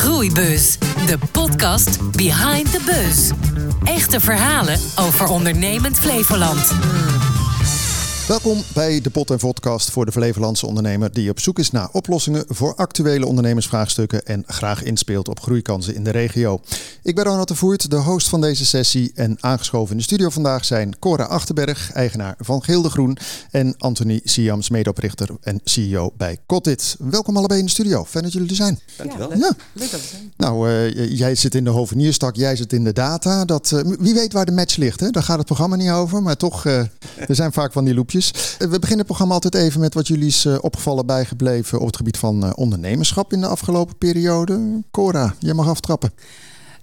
Groeibus, de podcast behind the buzz. Echte verhalen over ondernemend Flevoland. Welkom bij de Pot en Vodcast voor de Flevolandse ondernemer die op zoek is naar oplossingen voor actuele ondernemersvraagstukken en graag inspeelt op groeikansen in de regio. Ik ben Ronald de Voert, de host van deze sessie en aangeschoven in de studio vandaag zijn Cora Achterberg, eigenaar van Gilde Groen en Anthony Siams, medeoprichter en CEO bij Cotit. Welkom allebei in de studio. Fijn dat jullie er zijn. Dankjewel. Ja. Leuk dat we zijn. Nou, eh, jij zit in de hovenierstak, jij zit in de data. Dat, eh, wie weet waar de match ligt, hè? daar gaat het programma niet over. Maar toch, eh, er zijn vaak van die loepjes. Eh, we beginnen het programma altijd even met wat jullie is eh, opgevallen bijgebleven op het gebied van eh, ondernemerschap in de afgelopen periode. Cora, jij mag aftrappen.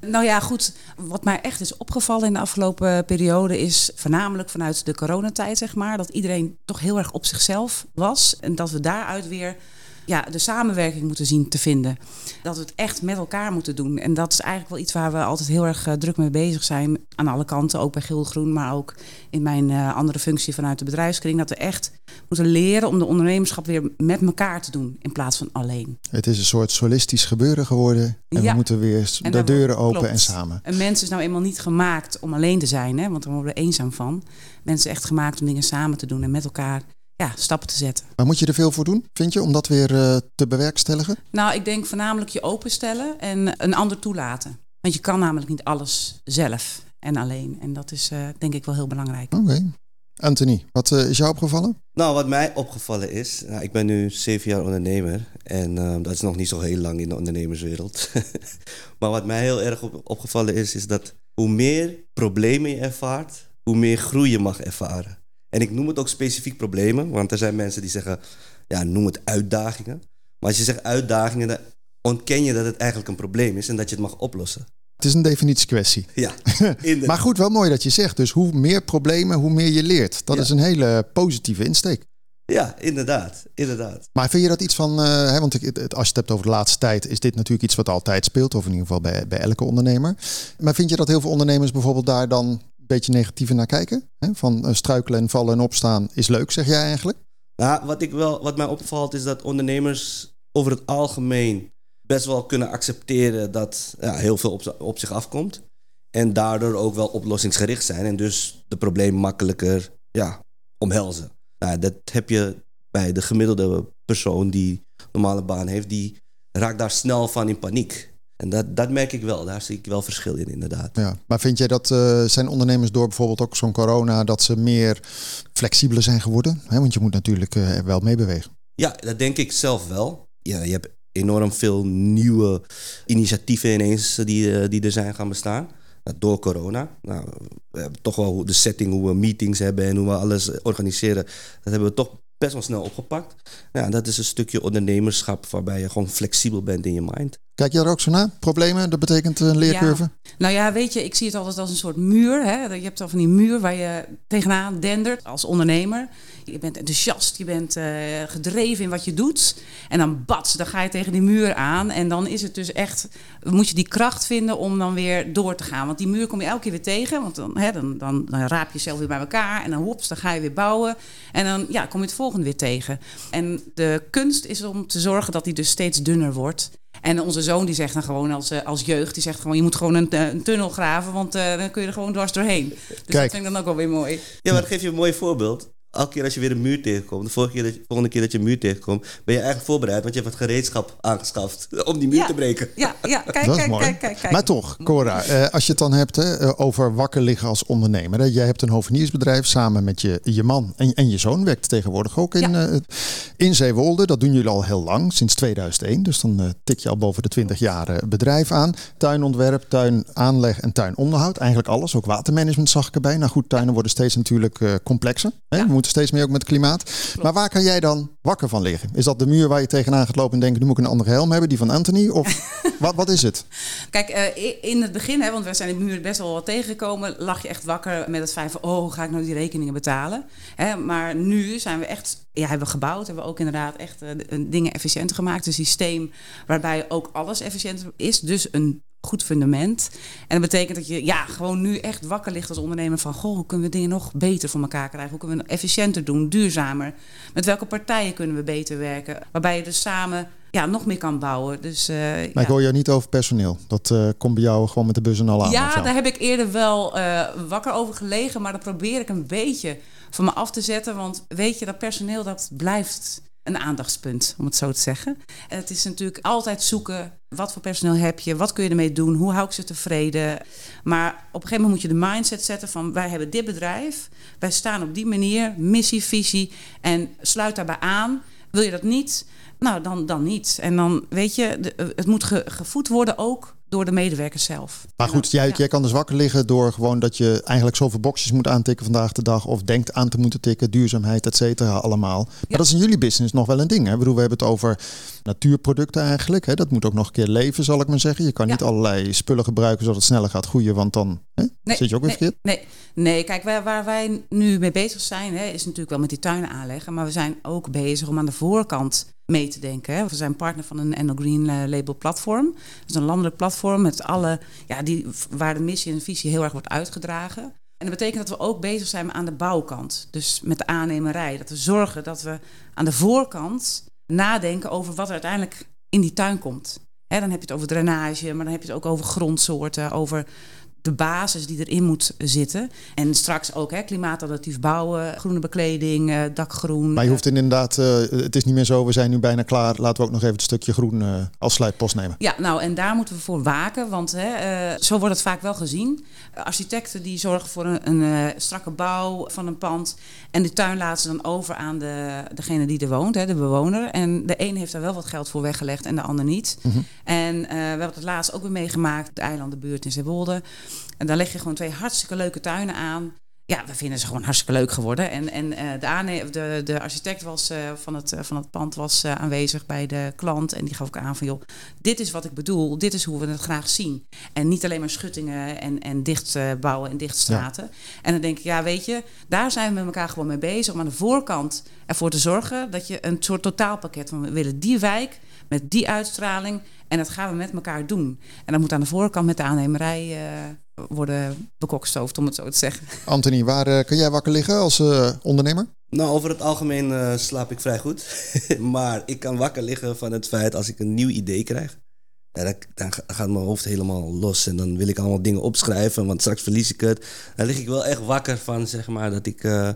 Nou ja, goed. Wat mij echt is opgevallen in de afgelopen periode is voornamelijk vanuit de coronatijd, zeg maar, dat iedereen toch heel erg op zichzelf was. En dat we daaruit weer ja, de samenwerking moeten zien te vinden. Dat we het echt met elkaar moeten doen. En dat is eigenlijk wel iets waar we altijd heel erg eh, druk mee bezig zijn. Aan alle kanten, ook bij Gilde Groen, maar ook in mijn eh, andere functie vanuit de bedrijfskring. Dat we echt moeten leren om de ondernemerschap weer met elkaar te doen in plaats van alleen. Het is een soort solistisch gebeuren geworden. En we moeten weer de deuren open klopt. en samen. Een mens is nou eenmaal niet gemaakt om alleen te zijn, hè, want daar worden we eenzaam van. Mensen echt gemaakt om dingen samen te doen en met elkaar ja, stappen te zetten. Maar moet je er veel voor doen, vind je, om dat weer eh, te bewerkstelligen? Nou, ik denk voornamelijk je openstellen en een ander toelaten. Want je kan namelijk niet alles zelf en alleen. En dat is eh, denk ik wel heel belangrijk. Oké. Anthony, wat eh, is jou opgevallen? Nou, wat mij opgevallen is, nou, ik ben nu zeven jaar ondernemer en eh, dat is nog niet zo heel lang in de ondernemerswereld. maar wat mij heel erg op- opgevallen is, is dat hoe meer problemen je ervaart, hoe meer groei je mag ervaren. En ik noem het ook specifiek problemen, want er zijn mensen die zeggen, ja, noem het uitdagingen. Maar als je zegt uitdagingen, dan ontken je dat het eigenlijk een probleem is en dat je het mag oplossen. Het is een definitiekwestie. Ja. Maar goed, wel mooi dat je zegt. Dus hoe meer problemen, hoe meer je leert. Dat Ja. is een hele positieve insteek. Ja, inderdaad, inderdaad. Maar vind je dat iets van, eh, hè, want als je het hebt over de laatste tijd, is dit natuurlijk iets wat altijd speelt, of in ieder geval bij, bij elke ondernemer. Maar vind je dat heel veel ondernemers bijvoorbeeld daar dan beetje negatiever naar kijken? Hè? Van eh, struikelen en vallen en opstaan is leuk, zeg jij eigenlijk? Nou, wat, ik wel, wat mij opvalt is dat ondernemers over het algemeen best wel kunnen accepteren dat ja, heel veel op, op zich afkomt. En daardoor ook wel oplossingsgericht zijn en dus de probleem makkelijker ja, omhelzen. Nou, dat heb je bij de gemiddelde persoon die normale baan heeft, die raakt daar snel van in paniek. En dat, dat merk ik wel, daar zie ik wel verschil in inderdaad. Ja. Maar vind jij dat eh, zijn ondernemers door bijvoorbeeld ook zo'n corona, dat ze meer flexibeler zijn geworden? Want je moet natuurlijk er wel meebewegen. Ja, dat denk ik zelf wel. Ja, je hebt enorm veel nieuwe initiatieven ineens eh, die, die er zijn gaan bestaan. Nou, Door corona. Nou, we hebben toch wel de setting, hoe we meetings hebben en hoe we alles organiseren. Dat hebben we toch best wel snel opgepakt. Ja, dat is een stukje ondernemerschap waarbij je gewoon flexibel bent in je mind. Kijk jij er ook zo naar? Problemen, dat betekent een leercurve? Nou ja, weet je, ik zie het altijd als een soort muur. Hè? Je hebt al van die muur waar je tegenaan dendert als ondernemer. Je bent enthousiast, je bent eh, gedreven in wat je doet. En dan bats, dan ga je tegen die muur aan. En dan is het dus echt, moet je die kracht vinden om dan weer door te gaan. Want die muur kom je elke keer weer tegen. Want dan, hè, dan, dan, dan raap je jezelf weer bij elkaar. En dan hops, dan ga je weer bouwen. En dan ja, kom je het volgende weer tegen. En de kunst is om te zorgen dat die dus steeds dunner wordt. En onze zoon die zegt dan gewoon als, eh, als jeugd, die zegt gewoon je moet gewoon een, eh, een tunnel graven, want eh, dan kun je er gewoon dwars doorheen. Dus Kijk. dat vind ik dan ook wel weer mooi. Ja, maar dat geef je een mooi voorbeeld. Elke keer als je weer een muur tegenkomt, de vorige keer dat je, volgende keer dat je een muur tegenkomt, ben je eigenlijk voorbereid, want je hebt het gereedschap aangeschaft om die muur Ja. te breken. Ja, ja, kijk, Dat is kijk, mooi. kijk, kijk, kijk. Maar toch, Cora, eh, als je het dan hebt hè, eh, over wakker liggen als ondernemer. Hè. Jij hebt een hoveniersbedrijf samen met je, je man en, en je zoon. Werkt tegenwoordig ook in, Ja. eh, in Zeewolde. Dat doen jullie al heel lang, sinds 2001. Dus dan tik je al boven de 20 jaar bedrijf aan. Tuinontwerp, tuinaanleg en tuinonderhoud. Eigenlijk alles. Ook watermanagement zag ik erbij. Nou goed, tuinen worden steeds natuurlijk eh, complexer. Hè. Ja. We moeten steeds meer ook met het klimaat. Maar waar kan jij dan wakker van liggen? Is dat de muur waar je tegenaan gaat lopen en denken... nu moet ik een andere helm hebben, die van Anthony? Of wat, wat is het? Kijk, eh, in het begin, hè, want we zijn de muur best wel wat tegengekomen, lag je echt wakker met het feit van, oh, ga ik nou die rekeningen betalen? Hè, maar nu zijn we echt, ja, hebben we gebouwd, hebben we ook inderdaad echt de- dingen efficiënter gemaakt. Een systeem waarbij ook alles efficiënter is. Dus een goed fundament. En dat betekent dat je ja, gewoon nu echt wakker ligt als ondernemer van... goh, hoe kunnen we dingen nog beter voor elkaar krijgen? Hoe kunnen we het efficiënter doen, duurzamer? Met welke partijen kunnen we beter werken? Waarbij je dus samen ja, nog meer kan bouwen. Dus, uh, maar ja. ik hoor jou niet over personeel. Dat uh, komt bij jou gewoon met de bus en al aan. Ja, daar heb ik eerder wel uh, wakker over gelegen. Maar dat probeer ik een beetje van me af te zetten. Want weet je, dat personeel dat blijft een aandachtspunt, om het zo te zeggen. En het is natuurlijk altijd zoeken, wat voor personeel heb je, wat kun je ermee doen, hoe hou ik ze tevreden. Maar op een gegeven moment moet je de mindset zetten van wij hebben dit bedrijf, wij staan op die manier, missie, visie en sluit daarbij aan. Wil je dat niet? Nou, dan, dan niet. En dan weet je, het moet ge, gevoed worden ook door de medewerkers zelf. Maar goed, jij, jij kan dus wakker liggen door gewoon dat je eigenlijk zoveel boxjes moet aantikken vandaag de dag. Of denkt aan te moeten tikken, duurzaamheid, et cetera, allemaal. Maar Ja. dat is in jullie business nog wel een ding. Hè? Ik bedoel, we hebben het over natuurproducten eigenlijk. Hè? Dat moet ook nog een keer leven, zal ik maar zeggen. Je kan Ja. niet allerlei spullen gebruiken zodat het sneller gaat groeien. Want dan hè? zit je ook weer nee, verkeerd. Nee, nee, kijk, waar, waar wij nu mee bezig zijn, hè, is natuurlijk wel met die tuinen aanleggen. Maar we zijn ook bezig om aan de voorkant mee te denken. Hè. We zijn partner van een Enel Green eh, Label platform. Dat is een landelijk platform met alle, ja, die, waar de missie en de visie heel erg wordt uitgedragen. En dat betekent dat we ook bezig zijn aan de bouwkant. Dus met de aannemerij. Dat we zorgen dat we aan de voorkant nadenken over wat er uiteindelijk in die tuin komt. Dan heb je het over drainage, maar dan heb je het ook over grondsoorten, over de basis die erin moet zitten. En straks ook hè, klimaatadaptief bouwen, groene bekleding, eh, dakgroen. Maar je hoeft inderdaad, eh, het is niet meer zo, we zijn nu bijna klaar. Laten we ook nog even het stukje groen eh, als sluitpost nemen. Ja, nou en daar moeten we voor waken, want hè, zo wordt het vaak wel gezien. Architecten die zorgen voor een, een strakke bouw van een pand en de tuin laten ze dan over aan de, degene die er woont, hè, de bewoner. En de een heeft daar wel wat geld voor weggelegd en de ander niet. En eh, we hebben het laatst ook weer meegemaakt, de eilandenbuurt in Zeewolde. En daar leg je gewoon twee hartstikke leuke tuinen aan. Ja, we vinden ze gewoon hartstikke leuk geworden. En, en eh, de, aane- de, de architect was, eh, van, het, eh, van het pand was aanwezig bij de klant. En die gaf ook aan van, joh, dit is wat ik bedoel. Dit is hoe we het graag zien. En niet alleen maar schuttingen en, en dicht bouwen en dicht straten. En dan denk ik, ja, weet je, daar zijn we met elkaar gewoon mee bezig. Om aan de voorkant ervoor te zorgen dat je een soort totaalpakket van... we willen die wijk met die uitstraling en dat gaan we met elkaar doen. En dat moet aan de voorkant met de aannemerij eh, worden bekokstoofd, om het zo te zeggen. Anthony, waar eh, kun jij wakker liggen als eh, ondernemer? Nou, over het algemeen eh, slaap ik vrij goed. maar ik kan wakker liggen van het feit als ik een nieuw idee krijg. Ja, dan, dan ga- gaat mijn hoofd helemaal los en dan wil ik allemaal dingen opschrijven, want straks verlies ik het. Dan lig ik wel echt wakker van, zeg maar, dat ik, eh,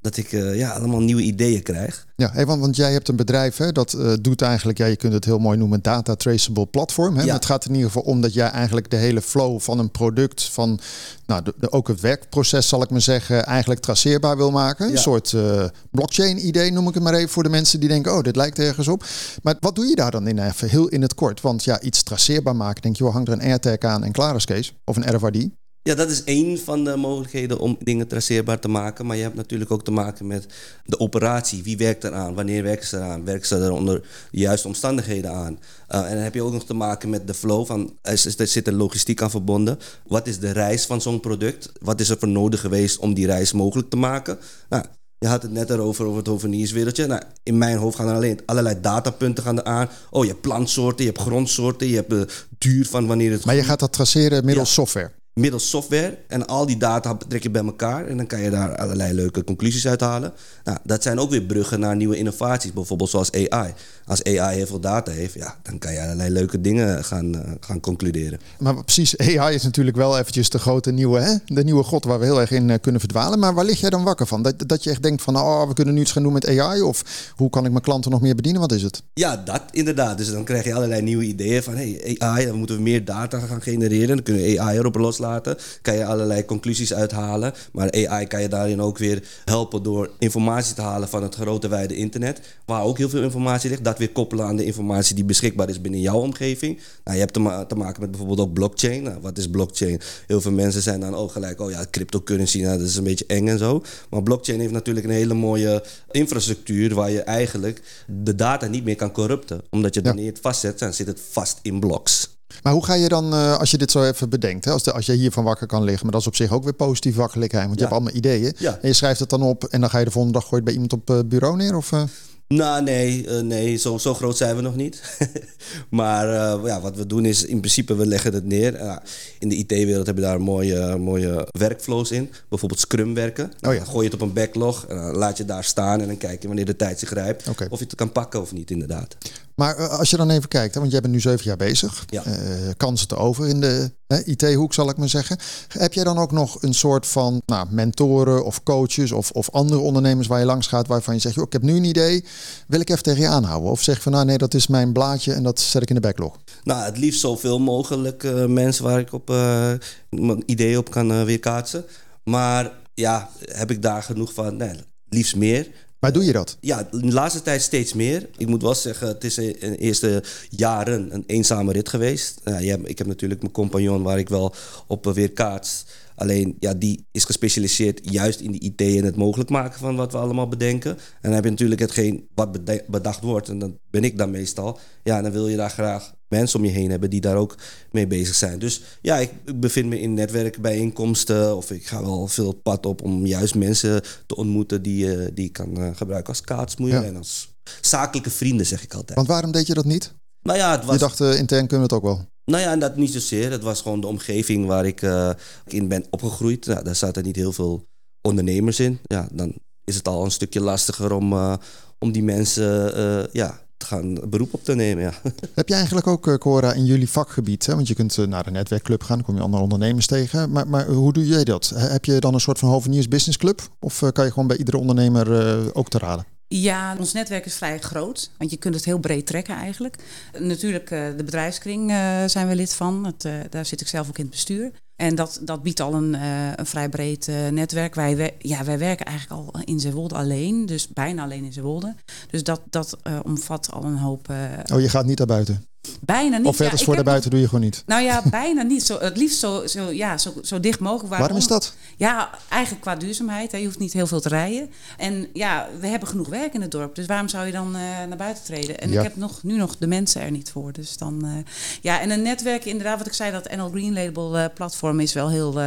dat ik eh, ja, allemaal nieuwe ideeën krijg. Ja, hey, want, want jij hebt een bedrijf hè, dat eh, doet eigenlijk, ja, je kunt het heel mooi noemen, data traceable platform. Hè? Ja. Het gaat in ieder geval om dat jij eigenlijk de hele flow van een product, van nou, de, de- ook het werkproces zal ik maar zeggen, eigenlijk traceerbaar wil maken. Een soort eh, blockchain idee noem ik het maar even voor de mensen die denken, oh, dit lijkt ergens op. Maar wat doe je daar dan in even heel in het kort? Want ja, iets traceerbaar maken, denk je, wel, hangt er een AirTag aan en klaar is Kees. Of een RFID. Ja, dat is één van de mogelijkheden om dingen traceerbaar te maken. Maar je hebt natuurlijk ook te maken met de operatie. Wie werkt eraan? Wanneer werken ze eraan? Werken ze er onder de juiste omstandigheden aan? Uh, en dan heb je ook nog te maken met de flow van... Er, is- er zit een logistiek aan verbonden. Wat is de reis van zo'n product? Wat is er voor nodig geweest om die reis mogelijk te maken? Nou, je had het net erover, over het hovenierswereldje. Nou, in mijn hoofd gaan er alleen allerlei datapunten gaan er aan. Oh, je hebt plantsoorten, je hebt grondsoorten... je hebt de duur van wanneer het Maar je gaat dat traceren middels Ja. software. Middels software. En al die data trek je bij elkaar. En dan kan je daar allerlei leuke conclusies uit halen. Nou, dat zijn ook weer bruggen naar nieuwe innovaties. Bijvoorbeeld zoals AI. Als AI heel veel data heeft, ja, dan kan je allerlei leuke dingen gaan, eh, gaan concluderen. Maar precies, AI is natuurlijk wel eventjes de grote nieuwe, hè? de nieuwe god waar we heel erg in eh, kunnen verdwalen. Maar waar lig jij dan wakker van? Dat, dat je echt denkt van, oh, we kunnen nu iets gaan doen met AI? Of hoe kan ik mijn klanten nog meer bedienen? Wat is het? Ja, dat inderdaad. Dus dan krijg je allerlei nieuwe ideeën van hey, AI, dan moeten we meer data gaan genereren. Dan kunnen we AI erop loslaten. Kan je allerlei conclusies uithalen. Maar AI kan je daarin ook weer helpen door informatie te halen van het grote wijde internet. Waar ook heel veel informatie ligt. Dat weer koppelen aan de informatie die beschikbaar is binnen jouw omgeving. Nou, je hebt te, ma- te maken met bijvoorbeeld ook blockchain. Nou, wat is blockchain? Heel veel mensen zijn dan ook gelijk, oh ja, cryptocurrency, nou, dat is een beetje eng en zo. Maar blockchain heeft natuurlijk een hele mooie infrastructuur waar je eigenlijk de data niet meer kan corrupten. Omdat je Ja. wanneer je het vastzet, dan zit het vast in blocks. Maar hoe ga je dan, eh, als je dit zo even bedenkt, hè? Als, de, als je hiervan wakker kan liggen, maar dat is op zich ook weer positief wakker liggen, want je hebt allemaal ideeën. En je schrijft het dan op en dan ga je de volgende dag gooien bij iemand op eh, bureau neer? Of, eh? Nou, nee, nee zo, zo groot zijn we nog niet. maar uh, ja, wat we doen is in principe, we leggen het neer. Uh, in de IT-wereld hebben we daar mooie, mooie werkflows in. Bijvoorbeeld Scrum werken. Oh ja. Gooi je het op een backlog, laat je daar staan en dan kijk je wanneer de tijd zich rijpt. Of je het kan pakken of niet, inderdaad. Maar eh, als je dan even kijkt, want jij bent nu zeven jaar bezig. Ja. Eh, kansen te over in de IT-hoek, zal ik maar zeggen. Heb jij dan ook nog een soort van nou, mentoren of coaches of, of andere ondernemers waar je langs gaat, waarvan je zegt, joh, ik heb nu een idee, wil ik even tegen je aanhouden? Of zeg je van, nou nee, dat is mijn blaadje en dat zet ik in de backlog. Nou, het liefst zoveel mogelijk eh, mensen waar ik op mijn ideeën op kan weerkaatsen. Maar ja, heb ik daar genoeg van? Nee, liefst meer. Maar doe je dat? Ja, de laatste tijd steeds meer. Ik moet wel zeggen, het is in de eerste jaren een eenzame rit geweest. Ja, ik heb natuurlijk mijn compagnon waar ik wel op weerkaats. Alleen, ja, die is gespecialiseerd juist in de IT en het mogelijk maken van wat we allemaal bedenken. En dan heb je natuurlijk hetgeen wat bedacht wordt. En dat ben ik dan meestal. Ja, dan wil je daar graag mensen om je heen hebben die daar ook mee bezig zijn. Dus ja, ik, bevind me in netwerkbijeenkomsten. Of ik ga wel veel pad op om juist mensen te ontmoeten die, uh, die ik kan uh, gebruiken als kaatsmoeier. Ja. En als zakelijke vrienden, zeg ik altijd. Want waarom deed je dat niet? Nou ja, het was... Je dacht, uh, intern kunnen we het ook wel. Nou ja, en dat niet zozeer. Het was gewoon de omgeving waar ik uh, in ben opgegroeid. Daar zaten niet heel veel ondernemers in. Ja, dan is het al een stukje lastiger om, uh, om die mensen uh, ja, te gaan beroep op te nemen. Ja. Heb je eigenlijk ook, Cora, in jullie vakgebied, hè? want je kunt naar een netwerkclub gaan, kom je andere ondernemers tegen. Maar, maar hoe doe jij dat? Heb je dan een soort van hoveniers business club? Of kan je gewoon bij iedere ondernemer ook te raden? Ja, ons netwerk is vrij groot, want je kunt het heel breed trekken eigenlijk. Natuurlijk, uh, de bedrijfskring uh, zijn we lid van. Uh, daar zit ik zelf ook in het bestuur. En dat, dat biedt al een, een vrij breed netwerk. Wij, ja, wij werken eigenlijk al in Zeewolde alleen, dus bijna alleen in Zeewolde. Dus dat, dat omvat al een hoop... oh, je gaat niet naar buiten? Bijna niet. Of verder ja, voor de buiten nog, doe je gewoon niet? Nou ja, bijna niet. Zo, het liefst zo, zo, ja, zo, zo dicht mogelijk. Waarom? Waarom is dat? Ja, eigenlijk qua duurzaamheid. Hè. Je hoeft niet heel veel te rijden. En ja, we hebben genoeg werk in het dorp. Dus waarom zou je dan uh, naar buiten treden? En Ja. ik heb nog, nu nog de mensen er niet voor. Dus dan, uh, ja, en een netwerk, inderdaad, wat ik zei, dat NL Green Label uh, platform is wel heel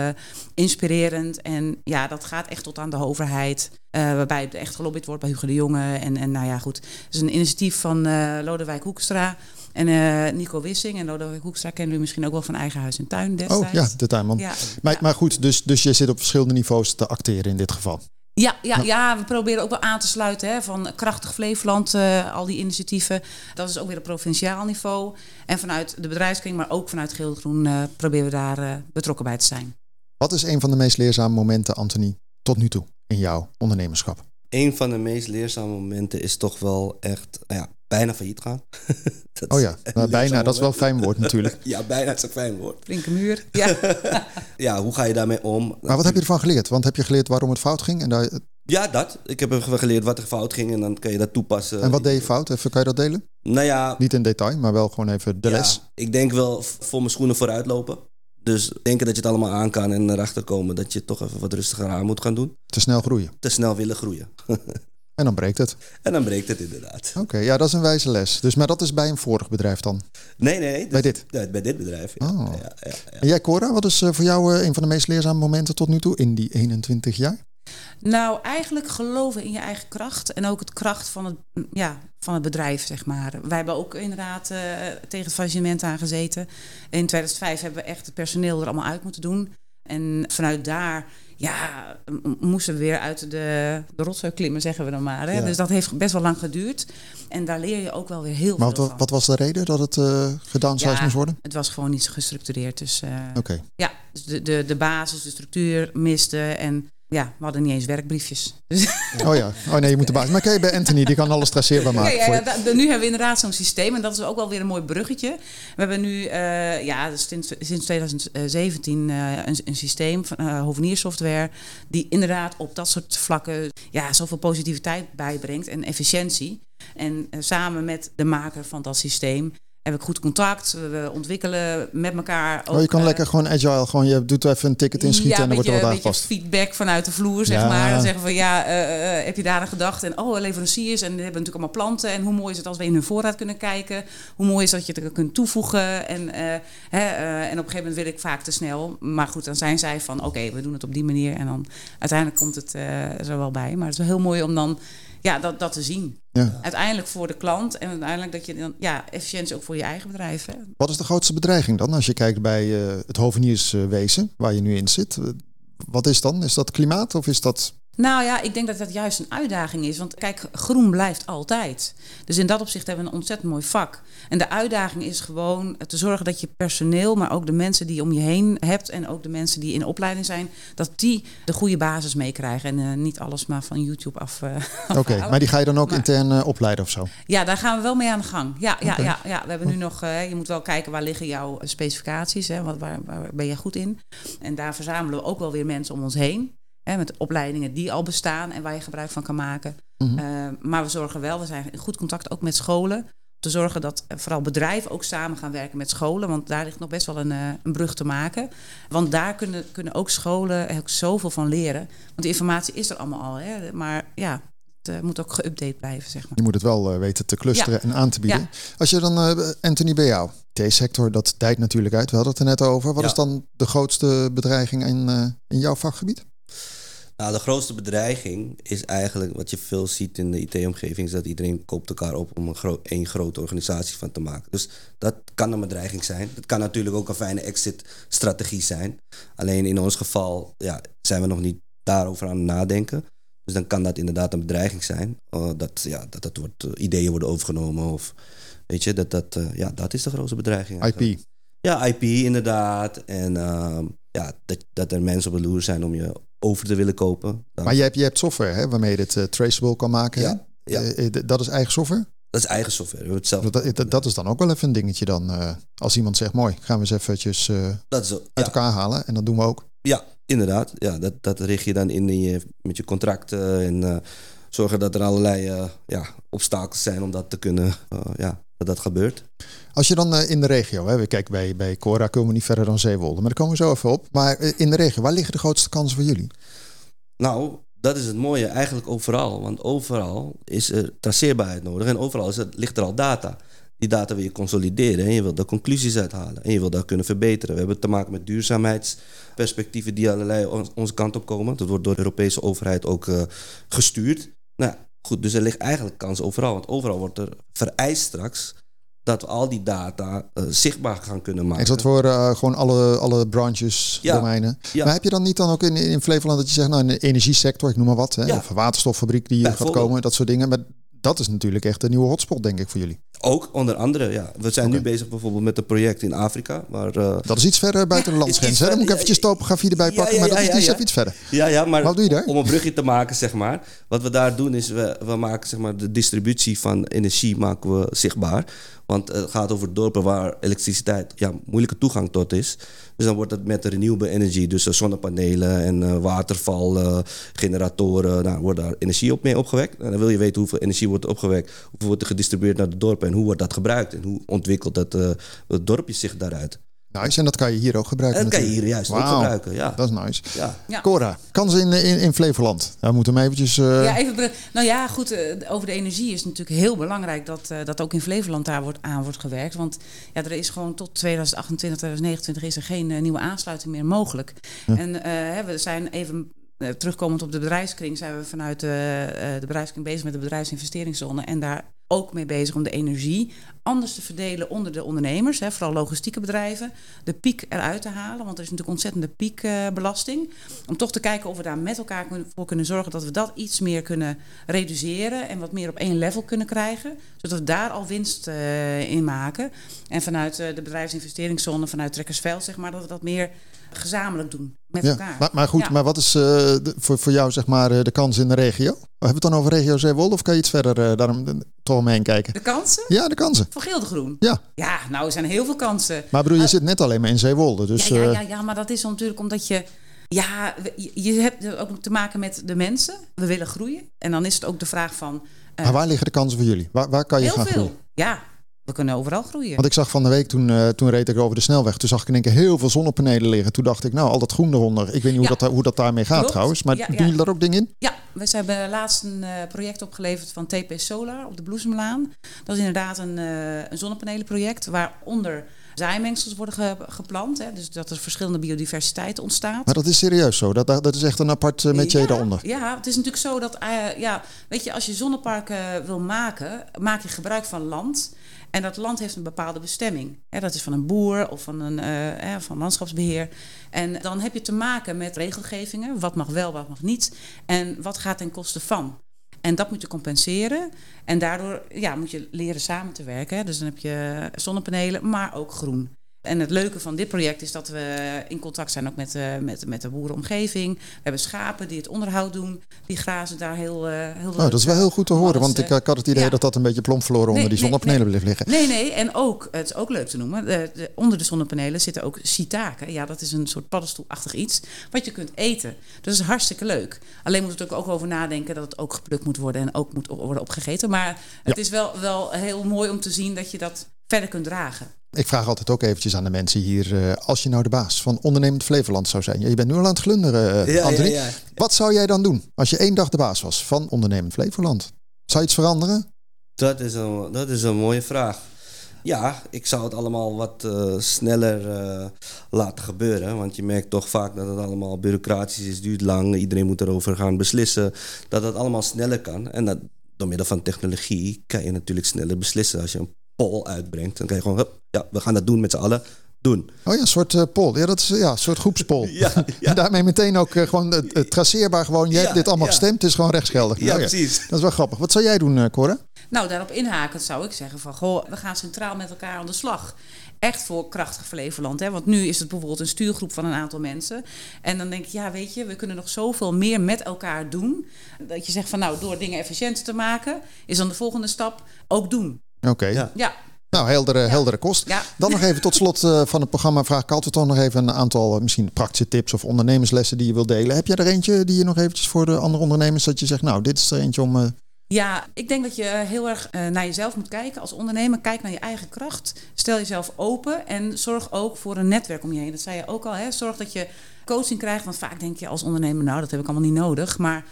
inspirerend. En ja, dat gaat echt tot aan de overheid. Uh, waarbij het echt gelobbyd wordt bij Hugo de Jonge. En, en nou ja, goed. Het is een initiatief van uh, Lodewijk Hoekstra. En uh, Nico Wissing en Lodewijk Hoekstra kennen jullie misschien ook wel van eigen huis en tuin destijds. Oh ja, de tuinman. Ja. Maar, Ja. maar goed, dus, dus je zit op verschillende niveaus te acteren in dit geval. Ja, ja, ja, we proberen ook wel aan te sluiten hè, van Krachtig Flevoland, uh, al die initiatieven. Dat is ook weer op provinciaal niveau. En vanuit de bedrijfskring, maar ook vanuit Geel Groen, uh, proberen we daar uh, betrokken bij te zijn. Wat is een van de meest leerzame momenten, Anthony, tot nu toe in jouw ondernemerschap? Een van de meest leerzame momenten is toch wel echt nou ja, bijna failliet gaan. Dat Oh ja, nou, bijna, dat is wel een fijn woord natuurlijk. Ja, bijna is een fijn woord. Flinke muur. Ja. Ja, hoe ga je daarmee om? Maar wat heb je ervan geleerd? Want heb je geleerd waarom het fout ging? En, daar, Ja, dat. Ik heb even geleerd wat er fout ging en dan kan je dat toepassen. en wat deed je fout? Even, kan je dat delen? Nou ja, Niet in detail, maar wel gewoon even de ja, les. ik denk wel voor mijn schoenen vooruit lopen. Dus denken dat je het allemaal aan kan en erachter komen dat je toch even wat rustiger aan moet gaan doen. Te snel groeien. Te snel willen groeien. En dan breekt het. en dan breekt het inderdaad. Oké, ja, dat is een wijze les. Dus, maar dat is bij een vorig bedrijf dan. Nee, nee. Bij dit? Bij dit bedrijf. Ja. Oh. Ja, ja, ja. En jij, Cora, wat is eh, voor jou eh, een van de meest leerzame momenten tot nu toe in die 21 jaar? Nou, eigenlijk geloven in je eigen kracht en ook het kracht van het, ja, van het bedrijf, zeg maar. Wij hebben ook inderdaad uh, tegen het faillissement aangezeten. In 2005 hebben we echt het personeel er allemaal uit moeten doen. En vanuit daar ja, moesten we weer uit de, de rotzooi klimmen, zeggen we dan maar. Hè? Ja. Dus dat heeft best wel lang geduurd. En daar leer je ook wel weer heel Maar veel wat, van. wat was de reden dat het uh, gedownsized Ja. moest worden? Het was gewoon niet gestructureerd. Dus uh, Oké. ja, dus de, de, de basis, de structuur miste. En ja, we hadden niet eens werkbriefjes. Dus Oh ja. Oh nee, je moet de baas. Maar kijk bij Anthony, die kan alles traceerbaar maken. ja, nu hebben we inderdaad zo'n systeem. En dat is ook wel weer een mooi bruggetje. We hebben nu eh, ja, sinds, sinds 2017 eh, een, een systeem van uh, hoveniersoftware. Die inderdaad op dat soort vlakken ja, zoveel positiviteit bijbrengt en efficiëntie. En samen met de maker van dat systeem heb ik goed contact. We, we ontwikkelen met elkaar. Ook, Oh, je kan eh, lekker gewoon agile, gewoon je doet even een ticket inschieten ja, en dan wordt er wat aangepast. feedback vanuit de vloer, zeg Ja. maar. Dan zeggen van ja, eh, eh, heb je daar aan gedacht? En oh, leveranciers en die hebben natuurlijk allemaal planten. En hoe mooi is het als we in hun voorraad kunnen kijken? Hoe mooi is dat je het er kunt toevoegen? En, hè, en op een gegeven moment wil ik vaak te snel. Maar goed, dan zijn zij van oké, we doen het op die manier. En dan uiteindelijk komt het er wel bij. Maar het is wel heel mooi om dan ja, dat, dat te zien. Ja. Uiteindelijk voor de klant en uiteindelijk dat je dan, ja, efficiëntie ook voor je eigen bedrijf. Hè. Wat is de grootste bedreiging dan als je kijkt bij eh, het hovenierswezen waar je nu in zit? Eh, Wat is dan? Is dat klimaat of is dat... Nou ja, ik denk dat dat juist een uitdaging is. Want kijk, groen blijft altijd. Dus in dat opzicht hebben we een ontzettend mooi vak. En de uitdaging is gewoon te zorgen dat je personeel, maar ook de mensen die je om je heen hebt en ook de mensen die in opleiding zijn, dat die de goede basis meekrijgen. En eh, niet alles maar van YouTube af. eh, Oké, maar die ga je dan ook Maar- intern eh, opleiden of zo? Ja, daar gaan we wel mee aan de gang. Ja, ja, ja, ja. we hebben nu nog. je moet wel kijken waar liggen jouw specificaties. Hè, wat, waar, waar ben je goed in? En daar verzamelen we ook wel weer mensen om ons heen. Hè, met opleidingen die al bestaan en waar je gebruik van kan maken. Mhm. Eh, maar we zorgen wel, we zijn in goed contact ook met scholen. Om te zorgen dat eh, vooral bedrijven ook samen gaan werken met scholen. Want daar ligt nog best wel een, eh, een brug te maken. Want daar kunnen, kunnen ook scholen ook zoveel van leren. Want de informatie is er allemaal al. Hè? Maar ja, het moet ook geüpdate blijven, zeg maar. Je moet het wel weten te clusteren Ja. en aan te bieden. Ja. Als je dan, eh, Anthony, bij jou, T-sector, dat dijt natuurlijk uit. We hadden het er net over. Wat Ja. is dan de grootste bedreiging in, eh, in jouw vakgebied? Nou, de grootste bedreiging is eigenlijk wat je veel ziet in de IT-omgeving, is dat iedereen koopt elkaar op om een gro één grote organisatie van te maken. Dus dat kan een bedreiging zijn. Het kan natuurlijk ook een fijne exit-strategie zijn. Alleen in ons geval ja, zijn we nog niet daarover aan het nadenken. Dus dan kan dat inderdaad een bedreiging zijn. Uh, dat, ja, dat, dat wordt, uh, ideeën worden overgenomen of weet je, dat, dat, uh, ja, dat is de grootste bedreiging. Eigenlijk. IP. Ja, IP inderdaad. En uh, ja, dat, dat er mensen op de loer zijn om je over te willen kopen. Dan... Maar je hebt, je hebt software hè, waarmee je dit uh, traceable kan maken. Ja, ja. Uh, dat is eigen software? Dat is eigen software. We het zelf dat, dat, dat, is dan ook wel even een dingetje dan. Uh, als iemand zegt, mooi, gaan we eens eventjes uh, dat is, ja. uit elkaar halen. En dat doen we ook. Ja, inderdaad. Ja, dat, dat richt je dan in, in je, met je contracten. En uh, zorgen dat er allerlei ja, obstakels zijn om dat te kunnen, ja, dat dat gebeurt. Als je dan uh, in de regio, hè, kijk bij, bij Cora komen we niet verder dan Zeewolde, maar daar komen we zo even op. Maar uh, in de regio, waar liggen de grootste kansen voor jullie? Nou, dat is het mooie eigenlijk overal. Want overal is er traceerbaarheid nodig en overal is het, ligt er al data. Die data wil je consolideren en je wilt er conclusies uithalen. En je wilt dat kunnen verbeteren. We hebben te maken met duurzaamheidsperspectieven die allerlei on, onze kant op komen. Dat wordt door de Europese overheid ook uh, gestuurd. Nou goed, dus er ligt eigenlijk kans overal. Want overal wordt er vereist straks dat we al die data uh, zichtbaar gaan kunnen maken. Is dat voor uh, gewoon alle, alle branches, Ja. domeinen? Ja. Maar heb je dan niet dan ook in, in Flevoland dat je zegt, nou in de energiesector, ik noem maar wat, hè, Ja. of een waterstoffabriek die hier gaat komen, dat soort dingen. Maar dat is natuurlijk echt een nieuwe hotspot, denk ik, voor jullie. Ook onder andere, ja. We zijn nu bezig bijvoorbeeld met een project in Afrika. Waar, uh, Dat is iets verder buiten de landsgrens. hè? Daar moet ik eventjes topografie erbij pakken, maar dat is iets iets verder. Ja, ja, maar Wat doe je daar? om een brugje te maken, zeg maar. Wat we daar doen is, we, we maken zeg maar, de distributie van energie maken we zichtbaar. Want het gaat over dorpen waar elektriciteit ja, moeilijke toegang tot is. Dus dan wordt het met renewable energy, dus uh, zonnepanelen en uh, watervalgeneratoren, nou, wordt daar energie op mee opgewekt. En dan wil je weten hoeveel energie wordt opgewekt, hoeveel wordt er gedistribueerd naar de dorpen en hoe wordt dat gebruikt en hoe ontwikkelt dat, uh, het dorpje zich daaruit. Nice, en dat kan je hier ook gebruiken. En dat kan je hier juist ook gebruiken, ja. Dat is nice. Ja. Ja. Cora, kansen in, in, in Flevoland. Daar moeten we hem eventjes... eh, Ja, even. Nou ja, goed. eh, Over de energie is het natuurlijk heel belangrijk dat, eh, dat ook in Flevoland daar wordt, aan wordt gewerkt. Want ja, er is gewoon tot 2028, 2029 is er geen nieuwe aansluiting meer mogelijk. En eh, hè, we zijn even. terugkomend op de bedrijfskring zijn we vanuit eh, eh, de bedrijfskring bezig met de bedrijfsinvesteringszone. En daar ook mee bezig om de energie anders te verdelen onder de ondernemers. Hè, vooral logistieke bedrijven. De piek eruit te halen. Want er is natuurlijk ontzettende piekbelasting. om toch te kijken of we daar met elkaar voor kunnen zorgen dat we dat iets meer kunnen reduceren. En wat meer op één level kunnen krijgen. Zodat we daar al winst eh, in maken. En vanuit eh, de bedrijfsinvesteringszone, vanuit Trekkersveld, zeg maar, dat we dat meer gezamenlijk doen met Ja, elkaar. maar, maar goed, Ja. maar wat is eh, de- voor, voor jou zeg maar eh, de kans in de regio? Hebben we het dan over regio Zeewolde of kan je iets verder eh, daarom toch omheen kijken? De kansen? Ja, de kansen. Voor Gildegroen? Ja, Ja, nou, er zijn heel veel kansen. maar bedoel, je zit net alleen maar in Zeewolde. Dus ja, ja, ja, ja, maar dat is natuurlijk omdat je. Ja, je- hebt ook te maken met de mensen. We willen groeien. En dan is het ook de vraag van. maar waar liggen de kansen voor jullie? Waar, waar kan je heel gaan veel. groeien? Ja, we kunnen overal groeien. Want ik zag van de week, toen, eh, toen reed ik over de snelweg, toen zag ik in één keer heel veel zonnepanelen liggen. Toen dacht ik, nou, al dat groen eronder. Ik weet niet hoe, dat, hoe dat daarmee gaat Klopt. trouwens. Maar Ja, doen jullie daar ook dingen in? Ja, we hebben laatst een eh, project opgeleverd van TP Solar op de Bloesemlaan. Dat is inderdaad een, eh, een zonnepanelenproject waaronder zaaimengsels worden ge- geplant. Hè, dus dat er verschillende biodiversiteit ontstaat. Maar dat is serieus zo. Dat, dat is echt een apart uh, metier ja, daaronder. Ja, het is natuurlijk zo dat, uh, ja, weet je, als je zonneparken wil maken, maak je gebruik van land. En dat land heeft een bepaalde bestemming. Dat is van een boer of van, een, uh, van landschapsbeheer. En dan heb je te maken met regelgevingen. Wat mag wel, wat mag niet. En wat gaat ten koste van. En dat moet je compenseren. En daardoor ja, moet je leren samen te werken. Dus dan heb je zonnepanelen, maar ook groen. En het leuke van dit project is dat we in contact zijn ook met, uh, met, met de boerenomgeving. We hebben schapen die het onderhoud doen. Die grazen daar heel, uh, heel oh, Dat is wel heel goed te horen, want ik, ik, had het idee ja. dat dat een beetje plomp verloren onder nee, die zonnepanelen nee, bleef liggen. Nee, nee, en ook, het is ook leuk te noemen, de, de, onder de zonnepanelen zitten ook shiitake. Ja, dat is een soort paddenstoelachtig iets wat je kunt eten. Dus dat is hartstikke leuk. Alleen moet het ook over nadenken dat het ook geplukt moet worden en ook moet worden opgegeten. Maar het ja. is wel, wel heel mooi om te zien dat je dat verder kunt dragen. Ik vraag altijd ook eventjes aan de mensen hier, uh, als je nou de baas van Ondernemend Flevoland zou zijn. Je bent nu al aan het glunderen, uh, ja, Anthony. Ja, ja. Wat zou jij dan doen als je één dag de baas was van Ondernemend Flevoland? Zou je iets veranderen? Dat is een, dat is een mooie vraag. Ja, ik zou het allemaal wat uh, sneller laten gebeuren. Want je merkt toch vaak dat het allemaal bureaucratisch is, duurt lang. Iedereen moet erover gaan beslissen. Dat het allemaal sneller kan. En dat, door middel van technologie kan je natuurlijk sneller beslissen. Als je een poll uitbrengt, dan kan je gewoon, hup, ja, we gaan dat doen met z'n allen. Doen. Oh ja, een soort uh, poll. Ja, dat is ja, een soort groepspol. ja, ja. en daarmee meteen ook uh, gewoon uh, traceerbaar. Gewoon, jij ja, hebt dit allemaal ja. gestemd, het is gewoon rechtsgeldig. Ja, nou, precies. Dat is wel grappig. Wat zou jij doen, uh, Cora? Nou, daarop inhakend zou ik zeggen van, goh, we gaan centraal met elkaar aan de slag. Echt voor krachtig Flevoland. Hè? Want nu is het bijvoorbeeld een stuurgroep van een aantal mensen. En dan denk je, ja, weet je, we kunnen nog zoveel meer met elkaar doen. Dat je zegt van, nou, door dingen efficiënter te maken, is dan de volgende stap ook doen. Oké. Okay. Ja. ja. Nou, heldere, ja. heldere kost. Ja. Dan nog even tot slot uh, van het programma vraag ik altijd toch nog even een aantal uh, misschien praktische tips of ondernemerslessen die je wilt delen. Heb jij er eentje die je nog eventjes voor de andere ondernemers dat je zegt, nou, dit is er eentje om... Uh... Ja, ik denk dat je heel erg naar jezelf moet kijken als ondernemer. Kijk naar je eigen kracht. Stel jezelf open en zorg ook voor een netwerk om je heen. Dat zei je ook al. Hè? Zorg dat je coaching krijgt. Want vaak denk je als ondernemer, nou, dat heb ik allemaal niet nodig. Maar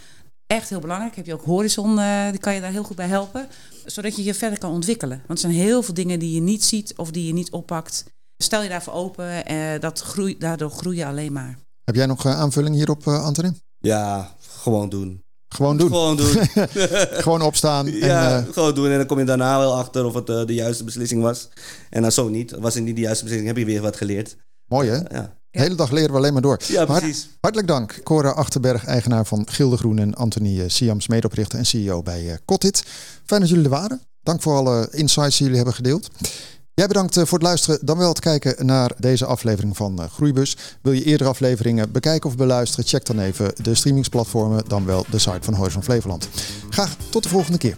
echt heel belangrijk. Heb je ook Horizon, uh, die kan je daar heel goed bij helpen. Zodat je je verder kan ontwikkelen. Want er zijn heel veel dingen die je niet ziet of die je niet oppakt. Stel je daarvoor open, uh, dat groei, daardoor groei je alleen maar. Heb jij nog uh, aanvulling hierop, Antonin? Ja, gewoon doen. Gewoon doen. Gewoon doen. gewoon opstaan. Ja, en, gewoon doen. En dan kom je daarna wel achter of het de juiste beslissing was. En dan zo niet. Was het niet de juiste beslissing, heb je weer wat geleerd. Mooi hè? Ja. De hele dag leren we alleen maar door. Ja, precies. Hart, hartelijk dank, Cora Achterberg, eigenaar van Gilde Groen en Anthony Siams, medeoprichter en CEO bij uh, Cotit. Fijn dat jullie er waren. Dank voor alle insights die jullie hebben gedeeld. Jij bedankt voor het luisteren, dan wel het kijken naar deze aflevering van Groeibus. Wil je eerdere afleveringen bekijken of beluisteren? Check dan even de streamingsplatformen, dan wel de site van Horizon Flevoland. Graag tot de volgende keer.